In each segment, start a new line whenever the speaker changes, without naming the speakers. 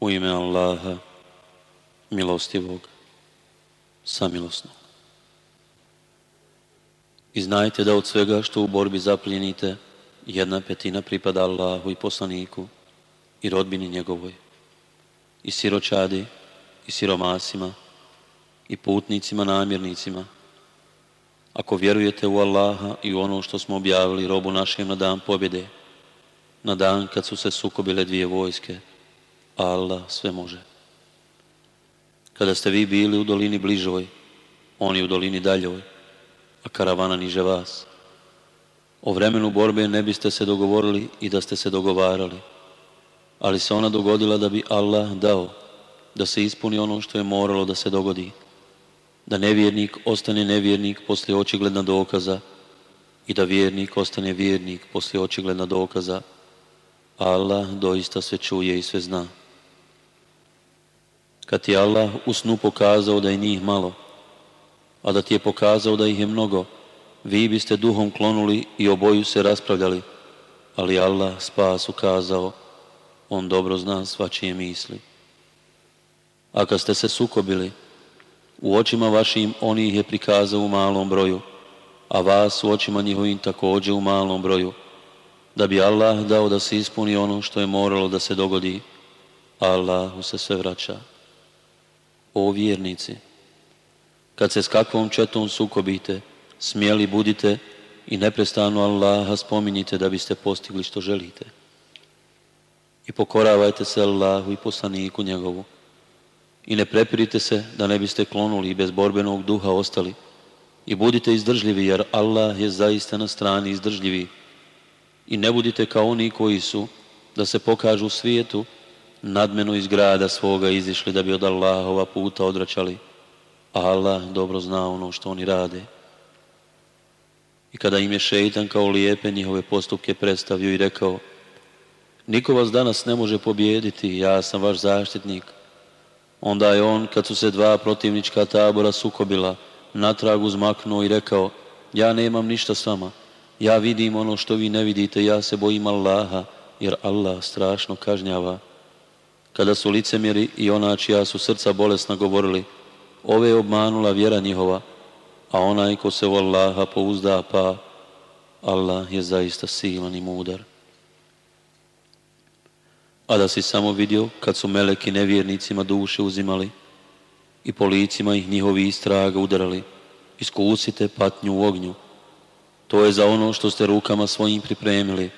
U ime Allaha, milostivog, samilosnog. I znajte da od svega što u borbi zapljenite, jedna petina pripada Allahu i poslaniku i rodbini njegovoj, i siročadi, i siromasima, i putnicima, namirnicima. Ako vjerujete u Allaha i u ono što smo objavili robu našem na dan pobjede, na dan kad su se sukobile dvije vojske, Allah sve može. Kada ste vi bili u dolini bližoj, on je u dolini daljoj, a karavana niže vas. O vremenu borbe ne biste se dogovorili i da ste se dogovarali, ali se ona dogodila da bi Allah dao da se ispuni ono što je moralo da se dogodi, da nevjernik ostane nevjernik poslije očigledna dokaza i da vjernik ostane vjernik poslije očigledna dokaza. Allah doista sve čuje i sve zna kad je Allah u snu pokazao da je njih malo, a da ti je pokazao da ih je mnogo, vi biste duhom klonuli i oboju se raspravljali, ali Allah spas ukazao, on dobro zna svačije misli. A kad ste se sukobili, u očima vašim oni ih je prikazao u malom broju, a vas u očima njihovim također u malom broju, da bi Allah dao da se ispuni ono što je moralo da se dogodi. Allahu se sve vraća o vjernici. Kad se s kakvom četom sukobite, smjeli budite i neprestano Allaha spominjite da biste postigli što želite. I pokoravajte se Allahu i poslaniku njegovu. I ne prepirite se da ne biste klonuli i bez borbenog duha ostali. I budite izdržljivi jer Allah je zaista na strani izdržljivi. I ne budite kao oni koji su da se pokažu svijetu nadmenu iz grada svoga izišli da bi od Allahova puta odračali. A Allah dobro zna ono što oni rade. I kada im je šeitan kao lijepe njihove postupke predstavio i rekao Niko vas danas ne može pobijediti, ja sam vaš zaštitnik. Onda je on, kad su se dva protivnička tabora sukobila, natrag uzmaknuo i rekao Ja nemam ništa s vama, ja vidim ono što vi ne vidite, ja se bojim Allaha, jer Allah strašno kažnjava kada su licemjeri i ona čija su srca bolesna govorili ove je obmanula vjera njihova, a onaj ko se u Allaha pouzda pa Allah je zaista silan i mudar. A da si samo vidio kad su meleki nevjernicima duše uzimali i po licima ih njihovi istraga udarali, iskusite patnju u ognju. To je za ono što ste rukama svojim pripremili,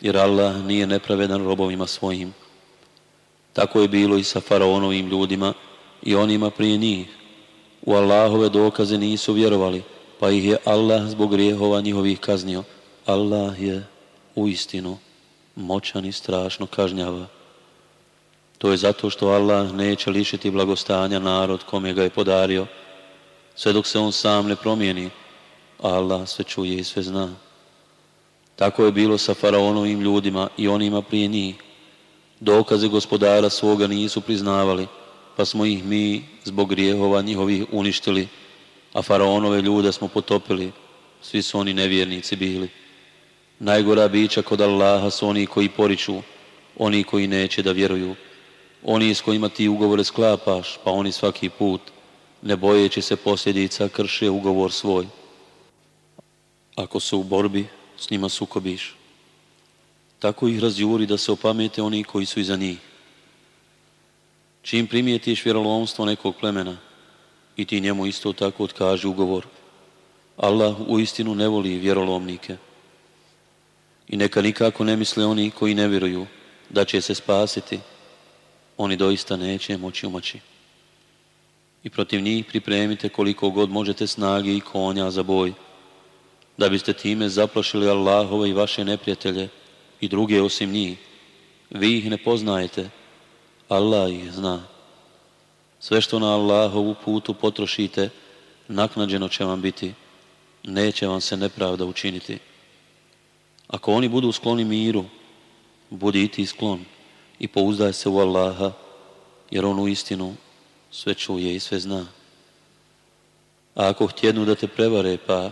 jer Allah nije nepravedan robovima svojim. Tako je bilo i sa faraonovim ljudima i onima prije njih. U Allahove dokaze nisu vjerovali, pa ih je Allah zbog grijehova njihovih kaznio. Allah je u istinu moćan i strašno kažnjava. To je zato što Allah neće lišiti blagostanja narod kome ga je podario, sve dok se on sam ne promijeni, Allah sve čuje i sve zna. Tako je bilo sa faraonovim ljudima i onima prije njih dokaze gospodara svoga nisu priznavali, pa smo ih mi zbog grijehova njihovih uništili, a faraonove ljude smo potopili, svi su oni nevjernici bili. Najgora bića kod Allaha su oni koji poriču, oni koji neće da vjeruju, oni s kojima ti ugovore sklapaš, pa oni svaki put, ne bojeći se posljedica, krše ugovor svoj. Ako su u borbi, s njima sukobiš tako ih razjuri da se opamete oni koji su iza njih. Čim primijetiš vjerolomstvo nekog plemena i ti njemu isto tako otkaži ugovor, Allah u istinu ne voli vjerolomnike. I neka nikako ne misle oni koji ne vjeruju da će se spasiti, oni doista neće moći umaći. I protiv njih pripremite koliko god možete snage i konja za boj, da biste time zaplašili Allahove i vaše neprijatelje, i druge osim njih. Vi ih ne poznajete, Allah ih zna. Sve što na Allahovu putu potrošite, naknađeno će vam biti, neće vam se nepravda učiniti. Ako oni budu skloni miru, budi i ti sklon i pouzdaj se u Allaha, jer on u istinu sve čuje i sve zna. A ako htjednu da te prevare, pa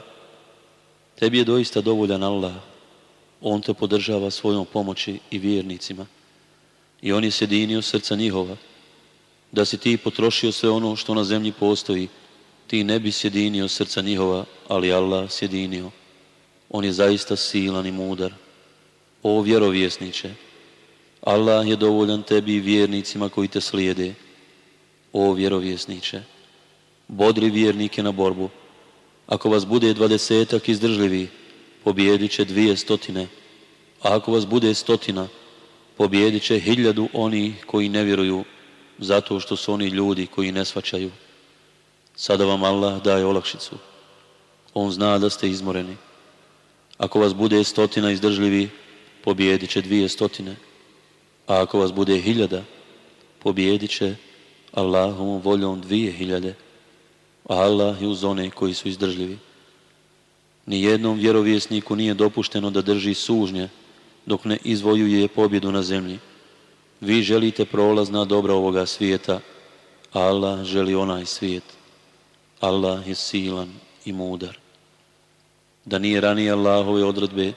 tebi je doista dovoljan Allah on te podržava svojom pomoći i vjernicima. I on je sjedinio srca njihova. Da si ti potrošio sve ono što na zemlji postoji, ti ne bi sjedinio srca njihova, ali Allah sjedinio. On je zaista silan i mudar. O vjerovjesniče, Allah je dovoljan tebi i vjernicima koji te slijede. O vjerovjesniče, bodri vjernike na borbu. Ako vas bude dvadesetak izdržljivi, pobjedit će dvije stotine, a ako vas bude stotina, pobjedit će hiljadu oni koji ne vjeruju, zato što su oni ljudi koji ne svačaju. Sada vam Allah daje olakšicu. On zna da ste izmoreni. Ako vas bude stotina izdržljivi, pobjedit će dvije stotine. A ako vas bude hiljada, pobjedit će Allahom voljom dvije hiljade. A Allah je uz one koji su izdržljivi. Ni jednom vjerovjesniku nije dopušteno da drži sužnje dok ne izvojuje pobjedu na zemlji. Vi želite prolazna dobra ovoga svijeta, Allah želi onaj svijet. Allah je silan i mudar. Da nije ranije Allahove odredbe,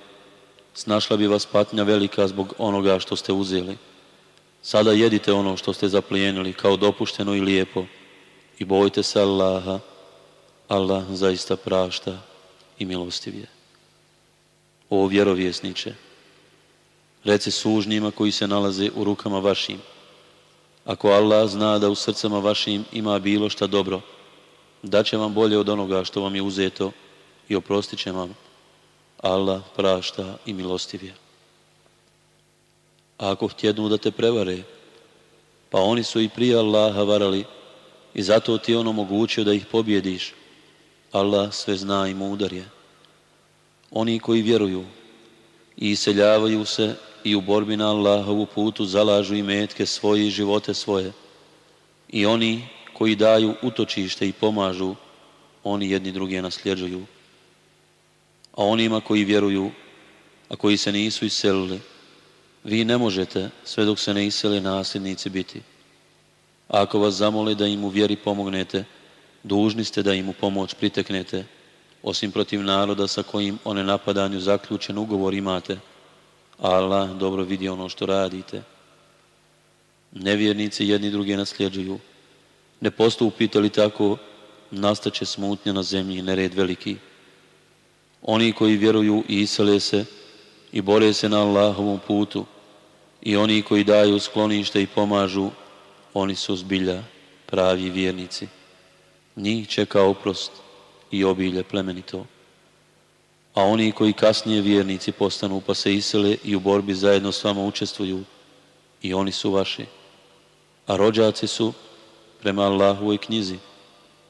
snašla bi vas patnja velika zbog onoga što ste uzeli. Sada jedite ono što ste zaplijenili kao dopušteno i lijepo i bojte se Allaha. Allah zaista prašta i milostivije. O vjerovjesniče, reci sužnjima koji se nalaze u rukama vašim. Ako Allah zna da u srcama vašim ima bilo šta dobro, da će vam bolje od onoga što vam je uzeto i oprostit će vam. Allah prašta i milostivije. A ako htjednu da te prevare, pa oni su i prije Allaha varali i zato ti on omogućio da ih pobjediš Allah sve zna i mudar je. Oni koji vjeruju i iseljavaju se i u borbi na Allahovu putu zalažu i metke svoje i živote svoje. I oni koji daju utočište i pomažu, oni jedni druge nasljeđuju. A onima koji vjeruju, a koji se nisu iselili, vi ne možete sve dok se ne isele nasljednici biti. A ako vas zamole da im u vjeri pomognete, dužni ste da im u pomoć priteknete, osim protiv naroda sa kojim o nenapadanju zaključen ugovor imate. Allah dobro vidi ono što radite. Nevjernici jedni druge nasljeđuju. Ne postupite li tako, nastaće smutnja na zemlji i nered veliki. Oni koji vjeruju i isele se i bore se na Allahovom putu i oni koji daju sklonište i pomažu, oni su zbilja pravi vjernici njih čeka oprost i obilje plemenito. A oni koji kasnije vjernici postanu pa se isele i u borbi zajedno s vama učestvuju, i oni su vaši. A rođaci su, prema Allahovoj knjizi,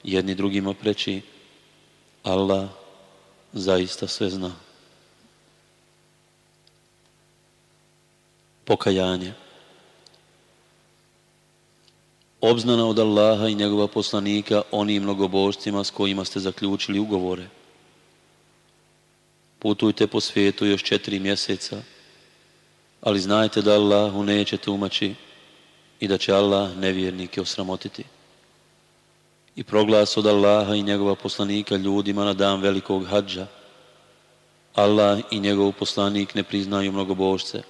jedni drugima preći, Allah zaista sve zna. Pokajanje obznana od Allaha i njegova poslanika onim mnogobožcima s kojima ste zaključili ugovore. Putujte po svijetu još četiri mjeseca, ali znajte da Allahu nećete umaći i da će Allah nevjernike osramotiti. I proglas od Allaha i njegova poslanika ljudima na dan velikog hađa. Allah i njegov poslanik ne priznaju mnogobožce,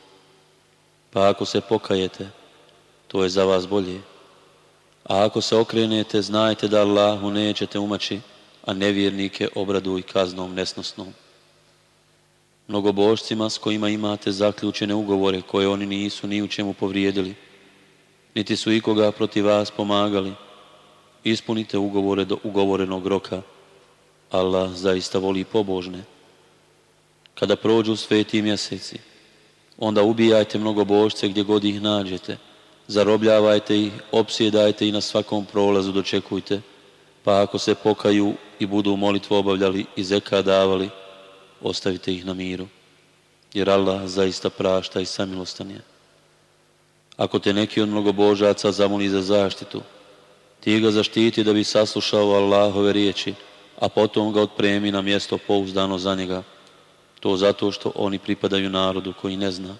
pa ako se pokajete, to je za vas bolje a ako se okrenete, znajte da Allahu nećete umaći, a nevjernike obraduj kaznom nesnosnom. Mnogobožcima s kojima imate zaključene ugovore koje oni nisu ni u čemu povrijedili, niti su ikoga protiv vas pomagali, ispunite ugovore do ugovorenog roka. Allah zaista voli pobožne. Kada prođu sveti mjeseci, onda ubijajte mnogobožce gdje god ih nađete, zarobljavajte ih, opsjedajte i na svakom prolazu dočekujte, pa ako se pokaju i budu molitvu obavljali i zeka davali, ostavite ih na miru, jer Allah zaista prašta i samilostan je. Ako te neki od mnogobožaca zamoli za zaštitu, ti ga zaštiti da bi saslušao Allahove riječi, a potom ga otpremi na mjesto pouzdano za njega. To zato što oni pripadaju narodu koji ne zna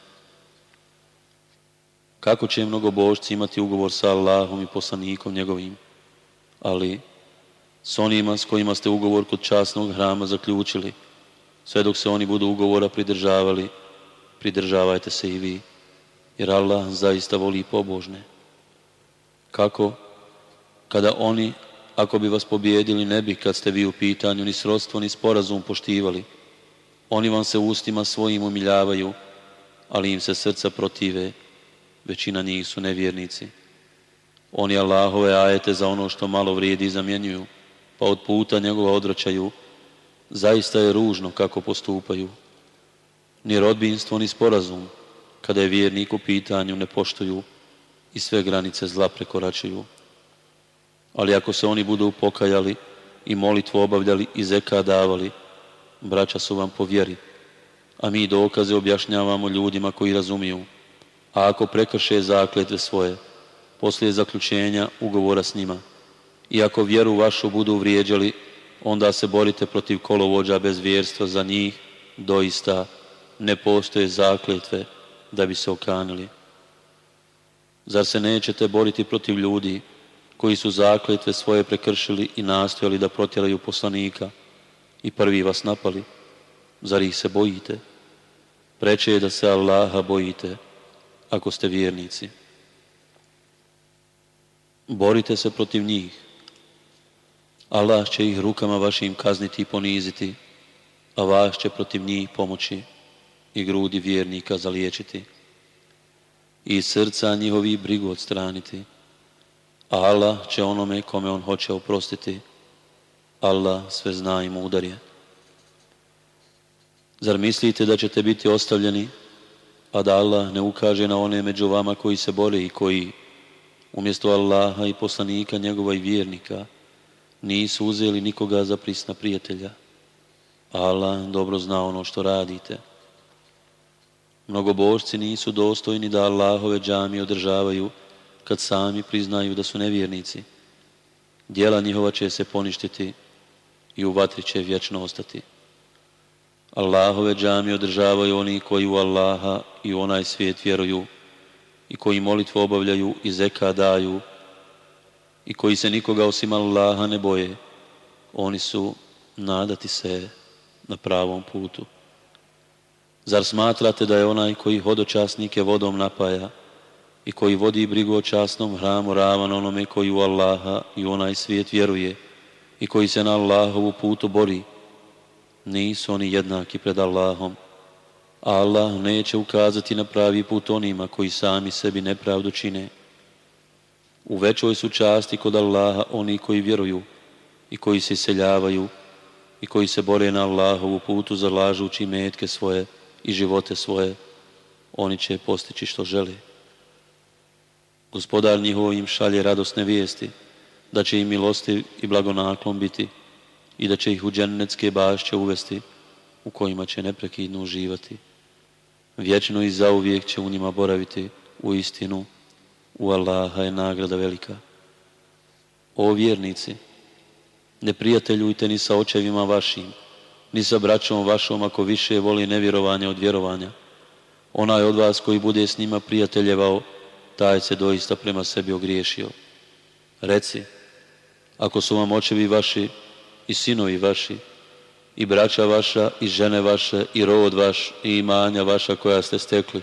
kako će božci imati ugovor sa Allahom i poslanikom njegovim, ali s onima s kojima ste ugovor kod časnog hrama zaključili, sve dok se oni budu ugovora pridržavali, pridržavajte se i vi, jer Allah zaista voli pobožne. Kako? Kada oni, ako bi vas pobijedili, ne bi, kad ste vi u pitanju, ni srodstvo, ni sporazum poštivali. Oni vam se ustima svojim umiljavaju, ali im se srca protive većina njih su nevjernici. Oni Allahove ajete za ono što malo vrijedi zamjenjuju, pa od puta njegova odračaju, zaista je ružno kako postupaju. Ni rodbinstvo, ni sporazum, kada je vjernik u pitanju, ne poštuju i sve granice zla prekoračuju. Ali ako se oni budu pokajali i molitvu obavljali i zeka davali, braća su vam po vjeri, a mi dokaze objašnjavamo ljudima koji razumiju a ako prekrše zakletve svoje poslije zaključenja ugovora s njima i ako vjeru vašu budu vrijeđali, onda se borite protiv kolovođa bez vjerstva za njih, doista ne postoje zakletve da bi se okanili. Zar se nećete boriti protiv ljudi koji su zakletve svoje prekršili i nastojali da protjeraju poslanika i prvi vas napali? Zar ih se bojite? Preče je da se Allaha bojite ako ste vjernici. Borite se protiv njih. Allah će ih rukama vašim kazniti i poniziti, a vas će protiv njih pomoći i grudi vjernika zaliječiti i srca njihovi brigu odstraniti. Allah će onome kome on hoće oprostiti. Allah sve zna i mudar je. Zar mislite da ćete biti ostavljeni pa da Allah ne ukaže na one među vama koji se bore i koji, umjesto Allaha i poslanika njegova i vjernika, nisu uzeli nikoga za prisna prijatelja. Allah dobro zna ono što radite. Mnogobožci nisu dostojni da Allahove džami održavaju kad sami priznaju da su nevjernici. Djela njihova će se poništiti i u vatri će vječno ostati. Allahove džami održavaju oni koji u Allaha i u onaj svijet vjeruju i koji molitvu obavljaju i zeka daju i koji se nikoga osim Allaha ne boje. Oni su nadati se na pravom putu. Zar smatrate da je onaj koji hodočasnike vodom napaja i koji vodi brigu o časnom hramu ravan onome koji u Allaha i onaj svijet vjeruje i koji se na Allahovu putu bori nisu oni jednaki pred Allahom. Allah neće ukazati na pravi put onima koji sami sebi nepravdu čine. U većoj su časti kod Allaha oni koji vjeruju i koji se iseljavaju i koji se bore na Allahovu putu zalažući metke svoje i živote svoje. Oni će postići što žele. Gospodar njihovim im šalje radosne vijesti, da će im milosti i blagonaklon biti i da će ih u džennetske bašće uvesti u kojima će neprekidno uživati. Vječno i zauvijek će u njima boraviti u istinu. U Allaha je nagrada velika. O vjernici, ne prijateljujte ni sa očevima vašim, ni sa braćom vašom ako više voli nevjerovanje od vjerovanja. Onaj od vas koji bude s njima prijateljevao, taj se doista prema sebi ogriješio. Reci, ako su vam očevi vaši i sinovi vaši i braća vaša i žene vaše i rod vaš i imanja vaša koja ste stekli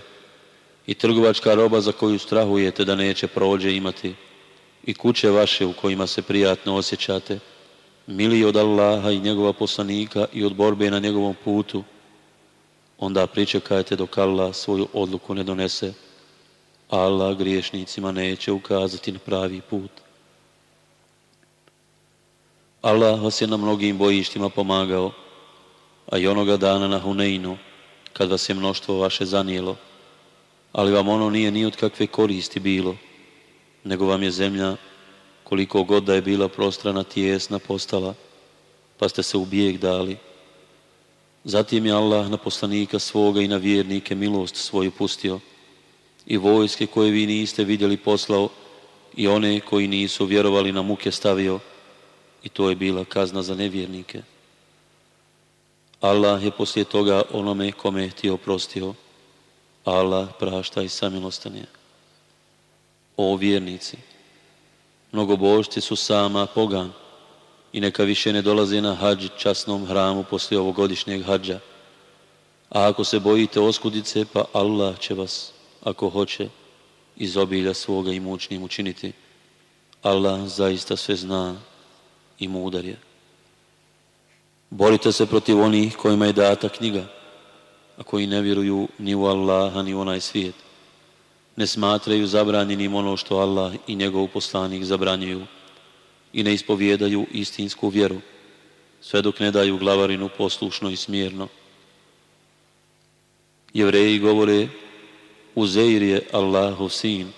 i trgovačka roba za koju strahujete da neće prođe imati i kuće vaše u kojima se prijatno osjećate mili od Allaha i njegova poslanika i od borbe na njegovom putu onda pričekajte dok Allah svoju odluku ne donese Allah griješnicima neće ukazati na pravi put Allah vas je na mnogim bojištima pomagao, a i onoga dana na Huneinu, kad vas je mnoštvo vaše zanijelo, ali vam ono nije ni od kakve koristi bilo, nego vam je zemlja, koliko god da je bila prostrana, tijesna postala, pa ste se u bijeg dali. Zatim je Allah na poslanika svoga i na vjernike milost svoju pustio i vojske koje vi niste vidjeli poslao i one koji nisu vjerovali na muke stavio, i to je bila kazna za nevjernike. Allah je poslije toga onome kome je oprostio. Allah prašta i samilostan O vjernici, mnogobožci su sama pogan i neka više ne dolaze na hađ časnom hramu poslije ovogodišnjeg hađa. A ako se bojite oskudice, pa Allah će vas, ako hoće, iz obilja svoga mučnim učiniti. Allah zaista sve zna i mudar je. Borite se protiv onih kojima je data knjiga, a koji ne vjeruju ni u Allaha ni u onaj svijet. Ne smatraju zabranjenim ono što Allah i njegov poslanik zabranjuju i ne ispovijedaju istinsku vjeru, sve dok ne daju glavarinu poslušno i smjerno. Jevreji govore Uzeir je Allahov sin,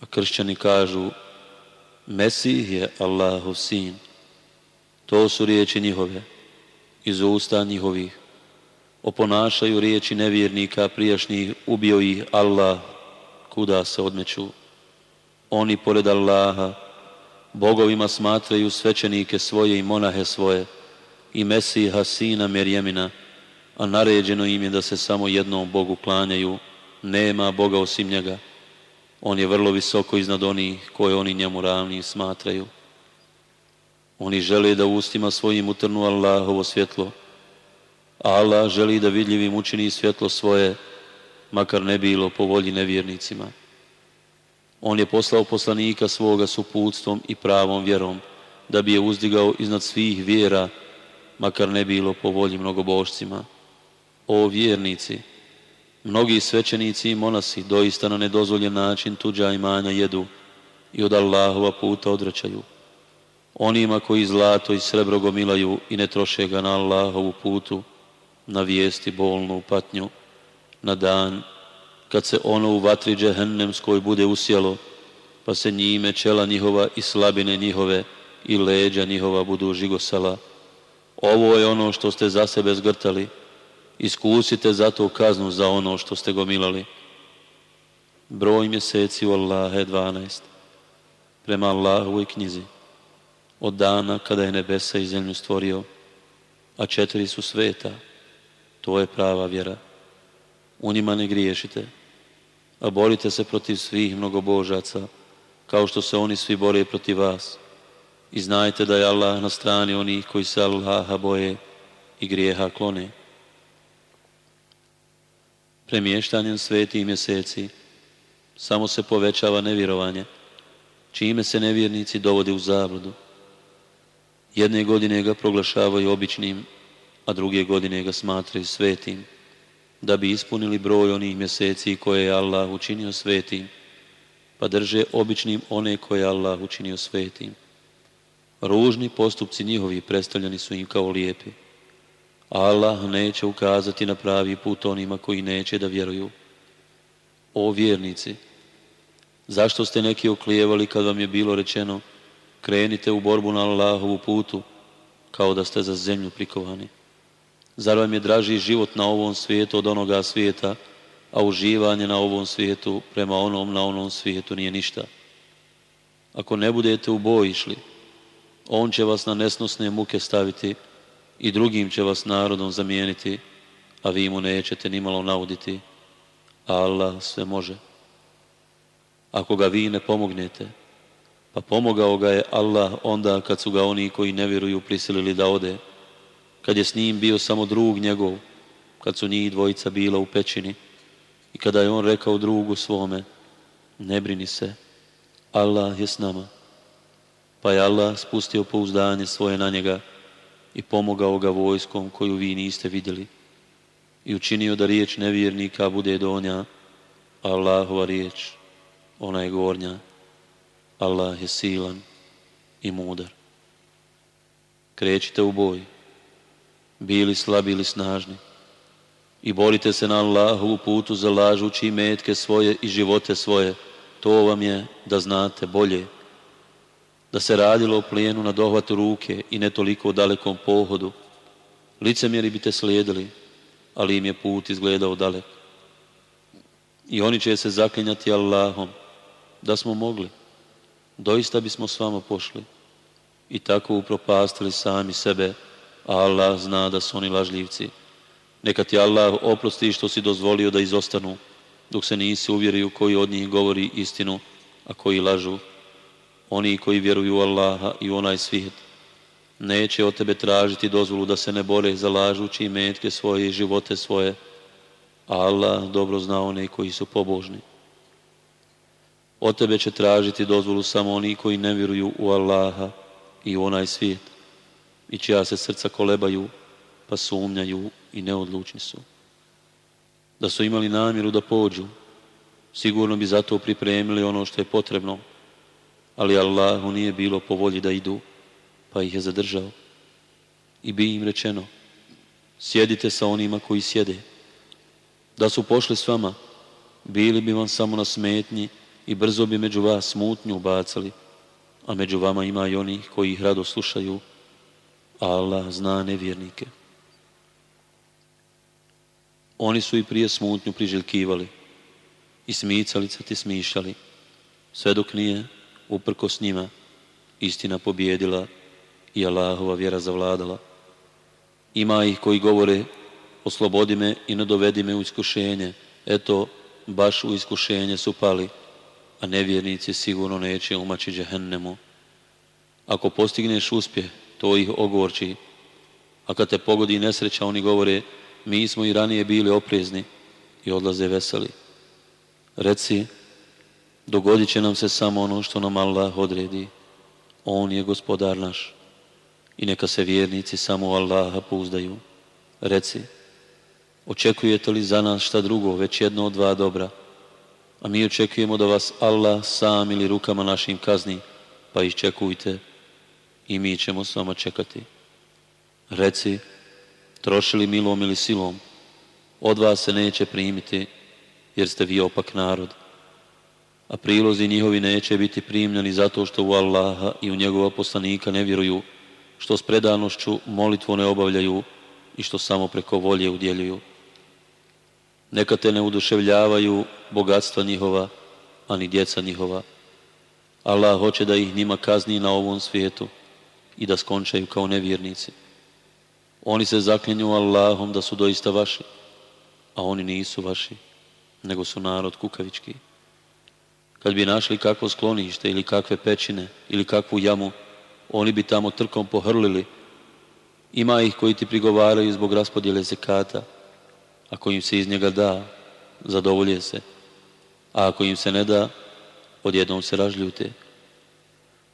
a kršćani kažu Mesih je Allahov sin. To su riječi njihove, iz usta njihovih. Oponašaju riječi nevjernika prijašnjih, ubio ih Allah, kuda se odmeću. Oni pored Allaha, bogovima smatraju svećenike svoje i monahe svoje, i Mesiha sina Merjemina, a naređeno im je da se samo jednom Bogu klanjaju, nema Boga osim njega. On je vrlo visoko iznad onih koje oni njemu ravni smatraju. Oni žele da ustima svojim utrnu Allahovo svjetlo. Allah želi da vidljivim učini svjetlo svoje, makar ne bilo po volji nevjernicima. On je poslao poslanika svoga s uputstvom i pravom vjerom, da bi je uzdigao iznad svih vjera, makar ne bilo po volji mnogobošcima. O vjernici! Mnogi svećenici i monasi doista na nedozvoljen način tuđa imanja jedu i od Allahova puta odrećaju. Onima koji zlato i srebro gomilaju i ne troše ga na Allahovu putu, na vijesti bolnu patnju, na dan kad se ono u vatri džehennemskoj bude usjelo, pa se njime čela njihova i slabine njihove i leđa njihova budu žigosala. Ovo je ono što ste za sebe zgrtali, iskusite zato kaznu za ono što ste gomilali. Broj mjeseci u Allahe 12, prema Allahovoj knjizi, od dana kada je nebesa i zemlju stvorio, a četiri su sveta, to je prava vjera. U njima ne griješite, a borite se protiv svih mnogobožaca, kao što se oni svi bore protiv vas. I znajte da je Allah na strani onih koji se Allaha boje i grijeha klone premještanjem svetih mjeseci samo se povećava nevjerovanje, čime se nevjernici dovode u zabludu. Jedne godine ga proglašavaju običnim, a druge godine ga smatraju svetim, da bi ispunili broj onih mjeseci koje je Allah učinio svetim, pa drže običnim one koje je Allah učinio svetim. Ružni postupci njihovi predstavljeni su im kao lijepi. Allah neće ukazati na pravi put onima koji neće da vjeruju. O vjernici, zašto ste neki oklijevali kad vam je bilo rečeno krenite u borbu na Allahovu putu kao da ste za zemlju prikovani? Zar vam je draži život na ovom svijetu od onoga svijeta, a uživanje na ovom svijetu prema onom na onom svijetu nije ništa? Ako ne budete u boji išli, on će vas na nesnosne muke staviti, i drugim će vas narodom zamijeniti, a vi mu nećete nimalo nauditi. Allah sve može. Ako ga vi ne pomognete, pa pomogao ga je Allah onda kad su ga oni koji ne vjeruju prisilili da ode, kad je s njim bio samo drug njegov, kad su njih dvojica bila u pećini i kada je on rekao drugu svome, ne brini se, Allah je s nama. Pa je Allah spustio pouzdanje svoje na njega, i pomogao ga vojskom koju vi niste vidjeli i učinio da riječ nevjernika bude donja, Allahova riječ, ona je gornja, Allah je silan i mudar. Krećite u boj, bili slabi ili snažni, i borite se na Allahovu putu zalažući metke svoje i živote svoje. To vam je da znate bolje da se radilo o plijenu na dohvatu ruke i ne toliko o dalekom pohodu. Licemjeri bi te slijedili, ali im je put izgledao dalek. I oni će se zaklinjati Allahom. Da smo mogli, doista bismo s vama pošli. I tako upropastili sami sebe, a Allah zna da su oni lažljivci. Neka ti Allah oprosti što si dozvolio da izostanu, dok se nisi uvjerio koji od njih govori istinu, a koji lažu. Oni koji vjeruju u Allaha i u onaj svijet neće od tebe tražiti dozvolu da se ne bore zalažući i metke svoje i živote svoje. Allah dobro zna one koji su pobožni. Od tebe će tražiti dozvolu samo oni koji ne vjeruju u Allaha i u onaj svijet i čija se srca kolebaju pa sumnjaju i neodlučni su. Da su imali namjeru da pođu, sigurno bi zato pripremili ono što je potrebno ali Allahu nije bilo po volji da idu, pa ih je zadržao. I bi im rečeno, sjedite sa onima koji sjede. Da su pošli s vama, bili bi vam samo na smetnji i brzo bi među vas smutnju ubacali, a među vama ima i onih koji ih rado slušaju, Allah zna nevjernike. Oni su i prije smutnju priželjkivali i smicalice ti smišali, sve dok nije uprkos njima istina pobjedila i Allahova vjera zavladala. Ima ih koji govore oslobodi me i ne dovedi me u iskušenje. Eto, baš u iskušenje su pali, a nevjernici sigurno neće umaći džehennemu. Ako postigneš uspjeh, to ih ogorči. A kad te pogodi nesreća, oni govore mi smo i ranije bili oprezni i odlaze veseli. Reci, Dogodit će nam se samo ono što nam Allah odredi. On je gospodar naš. I neka se vjernici samo Allaha pouzdaju. Reci, očekujete li za nas šta drugo, već jedno od dva dobra? A mi očekujemo da vas Allah sam ili rukama našim kazni, pa iščekujte i mi ćemo vama čekati. Reci, trošili milom ili silom, od vas se neće primiti, jer ste vi opak narod a prilozi njihovi neće biti primljeni zato što u Allaha i u njegova poslanika ne vjeruju, što s predanošću molitvu ne obavljaju i što samo preko volje udjeljuju. Neka te ne uduševljavaju bogatstva njihova, ani djeca njihova. Allah hoće da ih njima kazni na ovom svijetu i da skončaju kao nevjernici. Oni se zaklinju Allahom da su doista vaši, a oni nisu vaši, nego su narod kukavički. Kad bi našli kakvo sklonište ili kakve pećine ili kakvu jamu, oni bi tamo trkom pohrlili. Ima ih koji ti prigovaraju zbog raspodjele zekata. Ako im se iz njega da, zadovolje se. A ako im se ne da, odjednom se ražljute.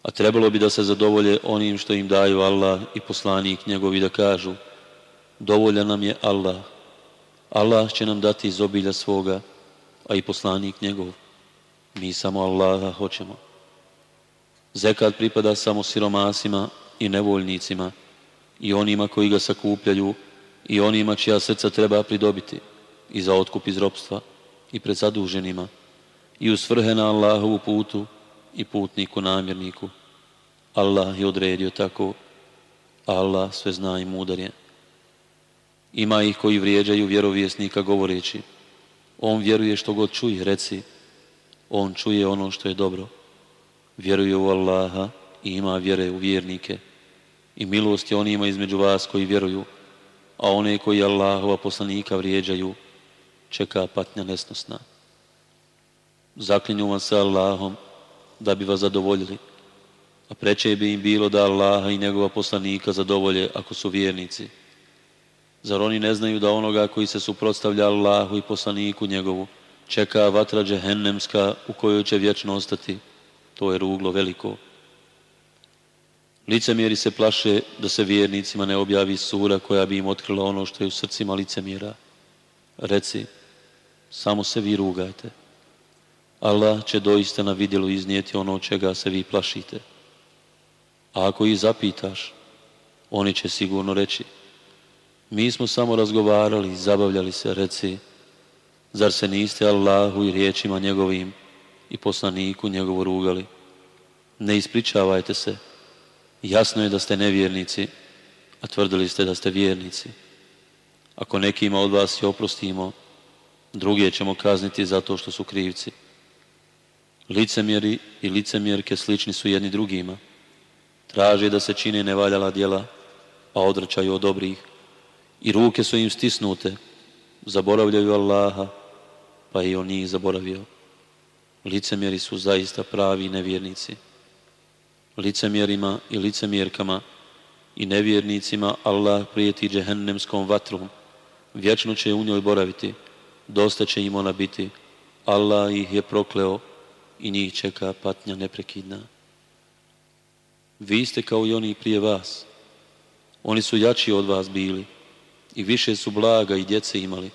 A trebalo bi da se zadovolje onim što im daju Allah i poslanik njegovi da kažu dovolja nam je Allah. Allah će nam dati iz obilja svoga, a i poslanik njegov. Mi samo Allaha hoćemo. Zekat pripada samo siromasima i nevoljnicima i onima koji ga sakupljaju i onima čija srca treba pridobiti i za otkup iz ropstva i pred zaduženima i u svrhe na Allahovu putu i putniku namjerniku. Allah je odredio tako. Allah sve zna i mudar je. Ima ih koji vrijeđaju vjerovjesnika govoreći. On vjeruje što god čuje, reci on čuje ono što je dobro. Vjeruje u Allaha i ima vjere u vjernike. I milost je onima između vas koji vjeruju, a one koji Allahova poslanika vrijeđaju, čeka patnja nesnosna. Zaklinju vam se Allahom da bi vas zadovoljili, a preče bi im bilo da Allaha i njegova poslanika zadovolje ako su vjernici. Zar oni ne znaju da onoga koji se suprotstavlja Allahu i poslaniku njegovu, čeka vatra džehennemska u kojoj će vječno ostati. To je ruglo veliko. Licemjeri se plaše da se vjernicima ne objavi sura koja bi im otkrila ono što je u srcima licemjera. Reci, samo se vi rugajte. Allah će doista na vidjelu iznijeti ono čega se vi plašite. A ako ih zapitaš, oni će sigurno reći, mi smo samo razgovarali, zabavljali se, reci, Zar se niste Allahu i riječima njegovim i poslaniku njegovu rugali? Ne ispričavajte se. Jasno je da ste nevjernici, a tvrdili ste da ste vjernici. Ako nekima od vas se oprostimo, druge ćemo kazniti zato što su krivci. Licemjeri i licemjerke slični su jedni drugima. Traže da se čine nevaljala djela, pa odrčaju od dobrih. I ruke su im stisnute, zaboravljaju Allaha, pa je on njih zaboravio. Licemjeri su zaista pravi nevjernici. Licemjerima i licemjerkama i nevjernicima Allah prijeti džehennemskom vatrom. Vječno će u njoj boraviti, dosta će im ona biti. Allah ih je prokleo i njih čeka patnja neprekidna. Vi ste kao i oni prije vas. Oni su jači od vas bili i više su blaga i djece imali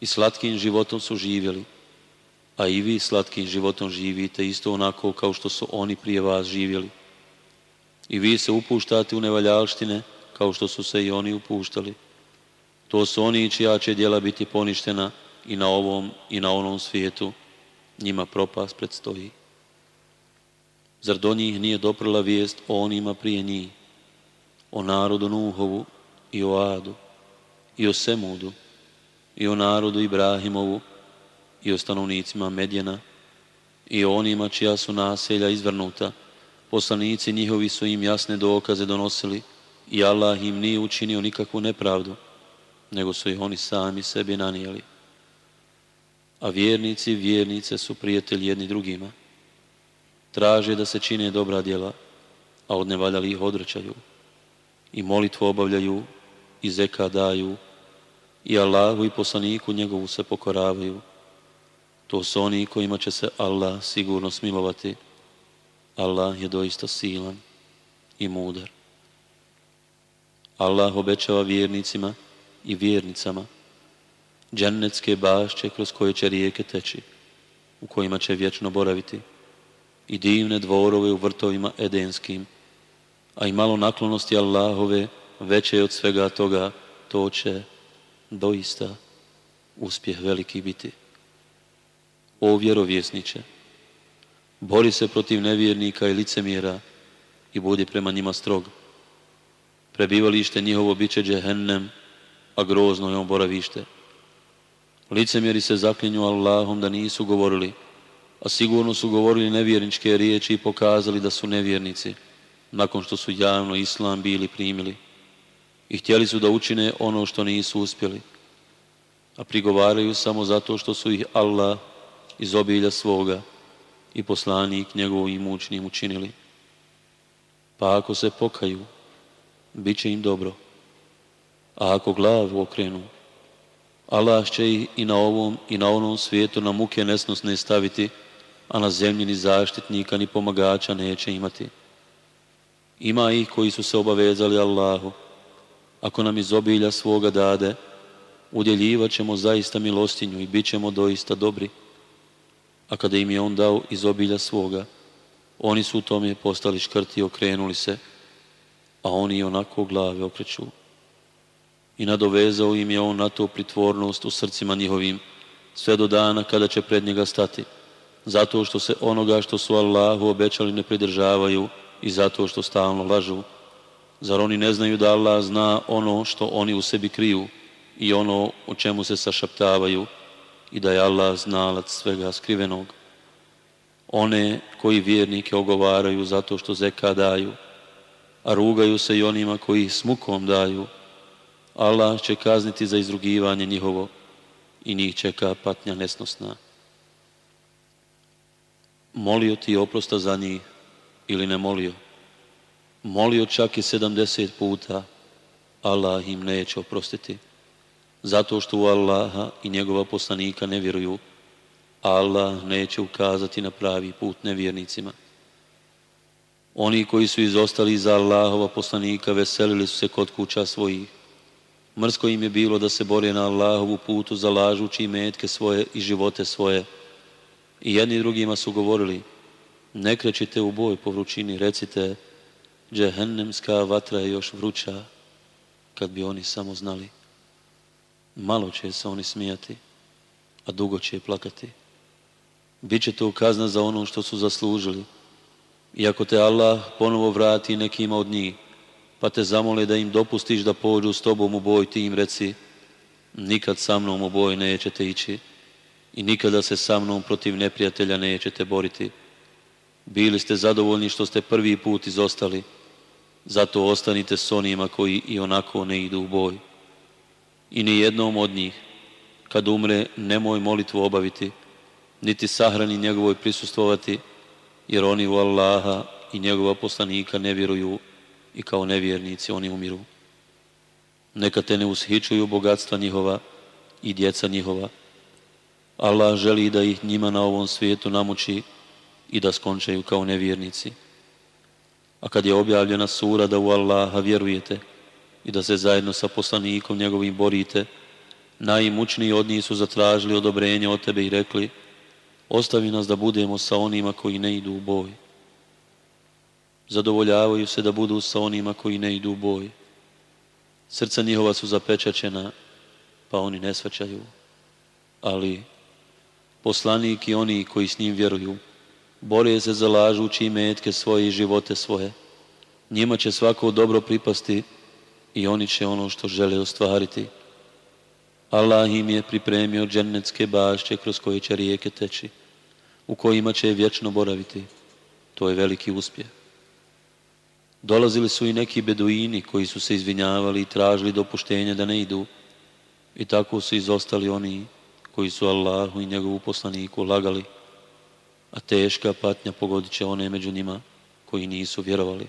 i slatkim životom su živjeli, a i vi slatkim životom živite isto onako kao što su oni prije vas živjeli. I vi se upuštate u nevaljalštine kao što su se i oni upuštali. To su oni čija će djela biti poništena i na ovom i na onom svijetu. Njima propast predstoji. Zar do njih nije doprla vijest o onima prije njih? O narodu Nuhovu i o Adu i o Semudu i o narodu Ibrahimovu i o stanovnicima Medjena i o onima čija su naselja izvrnuta. Poslanici njihovi su im jasne dokaze donosili i Allah im nije učinio nikakvu nepravdu, nego su ih oni sami sebi nanijeli. A vjernici i vjernice su prijatelji jedni drugima. Traže da se čine dobra djela, a odnevaljali ih odrčaju, I molitvu obavljaju, i zeka daju, i Allahu i poslaniku njegovu se pokoravaju. To su oni kojima će se Allah sigurno smilovati. Allah je doista silan i mudar. Allah obećava vjernicima i vjernicama džennetske bašće kroz koje će rijeke teći, u kojima će vječno boraviti, i divne dvorove u vrtovima edenskim, a i malo naklonosti Allahove veće od svega toga, to će doista uspjeh veliki biti. O vjerovjesniče, bori se protiv nevjernika i licemjera i budi prema njima strog. Prebivalište njihovo biće će džehennem, a grozno je on boravište. Licemjeri se zaklinju Allahom da nisu govorili, a sigurno su govorili nevjerničke riječi i pokazali da su nevjernici, nakon što su javno islam bili primili i htjeli su da učine ono što nisu uspjeli, a prigovaraju samo zato što su ih Allah iz obilja svoga i poslanik njegovim mučnim učinili. Pa ako se pokaju, bit će im dobro. A ako glavu okrenu, Allah će ih i na ovom i na onom svijetu na muke ne staviti, a na zemlji ni zaštitnika ni pomagača neće imati. Ima ih koji su se obavezali Allahu, ako nam iz obilja svoga dade, udjeljivat ćemo zaista milostinju i bit ćemo doista dobri. A kada im je on dao iz obilja svoga, oni su u tome postali škrti i okrenuli se, a oni i onako glave okreću. I nadovezao im je on na to pritvornost u srcima njihovim, sve do dana kada će pred njega stati, zato što se onoga što su Allahu obećali ne pridržavaju i zato što stalno lažu. Zar oni ne znaju da Allah zna ono što oni u sebi kriju i ono o čemu se sašaptavaju i da je Allah znalac svega skrivenog? One koji vjernike ogovaraju zato što zeka daju, a rugaju se i onima koji ih smukom daju, Allah će kazniti za izrugivanje njihovo i njih čeka patnja nesnosna. Molio ti oprosta za njih ili ne molio? molio čak i 70 puta, Allah im neće oprostiti. Zato što u Allaha i njegova poslanika ne vjeruju, Allah neće ukazati na pravi put nevjernicima. Oni koji su izostali za Allahova poslanika veselili su se kod kuća svojih. Mrsko im je bilo da se bore na Allahovu putu zalažući i metke svoje i živote svoje. I jedni drugima su govorili, ne krećite u boj po vrućini, recite, Džehennemska vatra je još vruća kad bi oni samo znali. Malo će se oni smijati, a dugo će plakati. Biće to kazna za ono što su zaslužili. I ako te Allah ponovo vrati nekima od njih, pa te zamole da im dopustiš da pođu s tobom u boj, ti im reci, nikad sa mnom u boj nećete ići i nikada se sa mnom protiv neprijatelja nećete boriti. Bili ste zadovoljni što ste prvi put izostali, zato ostanite s onima koji i onako ne idu u boj. I ni jednom od njih, kad umre, nemoj molitvu obaviti, niti sahrani njegovoj prisustvovati, jer oni u Allaha i njegova poslanika ne vjeruju i kao nevjernici oni umiru. Neka te ne ushičuju bogatstva njihova i djeca njihova. Allah želi da ih njima na ovom svijetu namuči i da skončaju kao nevjernici. A kad je objavljena sura da u Allaha vjerujete i da se zajedno sa poslanikom njegovim borite, najmučniji od njih su zatražili odobrenje od tebe i rekli ostavi nas da budemo sa onima koji ne idu u boj. Zadovoljavaju se da budu sa onima koji ne idu u boj. Srca njihova su zapečačena, pa oni ne svačaju. Ali poslanik i oni koji s njim vjeruju bore se zalažući i metke svoje i živote svoje. Njima će svako dobro pripasti i oni će ono što žele ostvariti. Allah im je pripremio dženecke bašće kroz koje će rijeke teći, u kojima će vječno boraviti. To je veliki uspjeh. Dolazili su i neki beduini koji su se izvinjavali i tražili dopuštenje da ne idu. I tako su izostali oni koji su Allahu i njegovu poslaniku lagali a teška patnja pogodit će one među njima koji nisu vjerovali.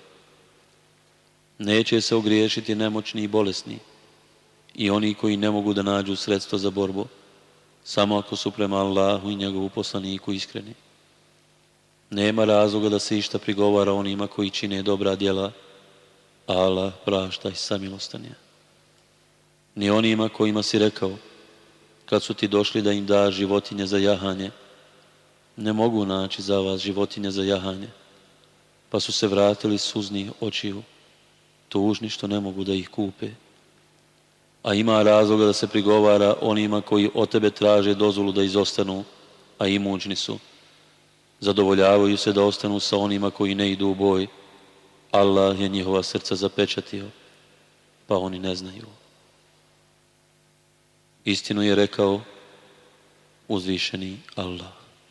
Neće se ogriješiti nemoćni i bolesni i oni koji ne mogu da nađu sredstvo za borbu, samo ako su prema Allahu i njegovu poslaniku iskreni. Nema razloga da se išta prigovara onima koji čine dobra djela, Allah prašta i samilostanje. Ni onima kojima si rekao, kad su ti došli da im da životinje za jahanje, ne mogu naći za vas životinje za jahanje, pa su se vratili suznih očiju, tužni što ne mogu da ih kupe. A ima razloga da se prigovara onima koji od tebe traže dozvolu da izostanu, a imućni su. Zadovoljavaju se da ostanu sa onima koji ne idu u boj. Allah je njihova srca zapečatio, pa oni ne znaju. Istinu je rekao uzvišeni Allah.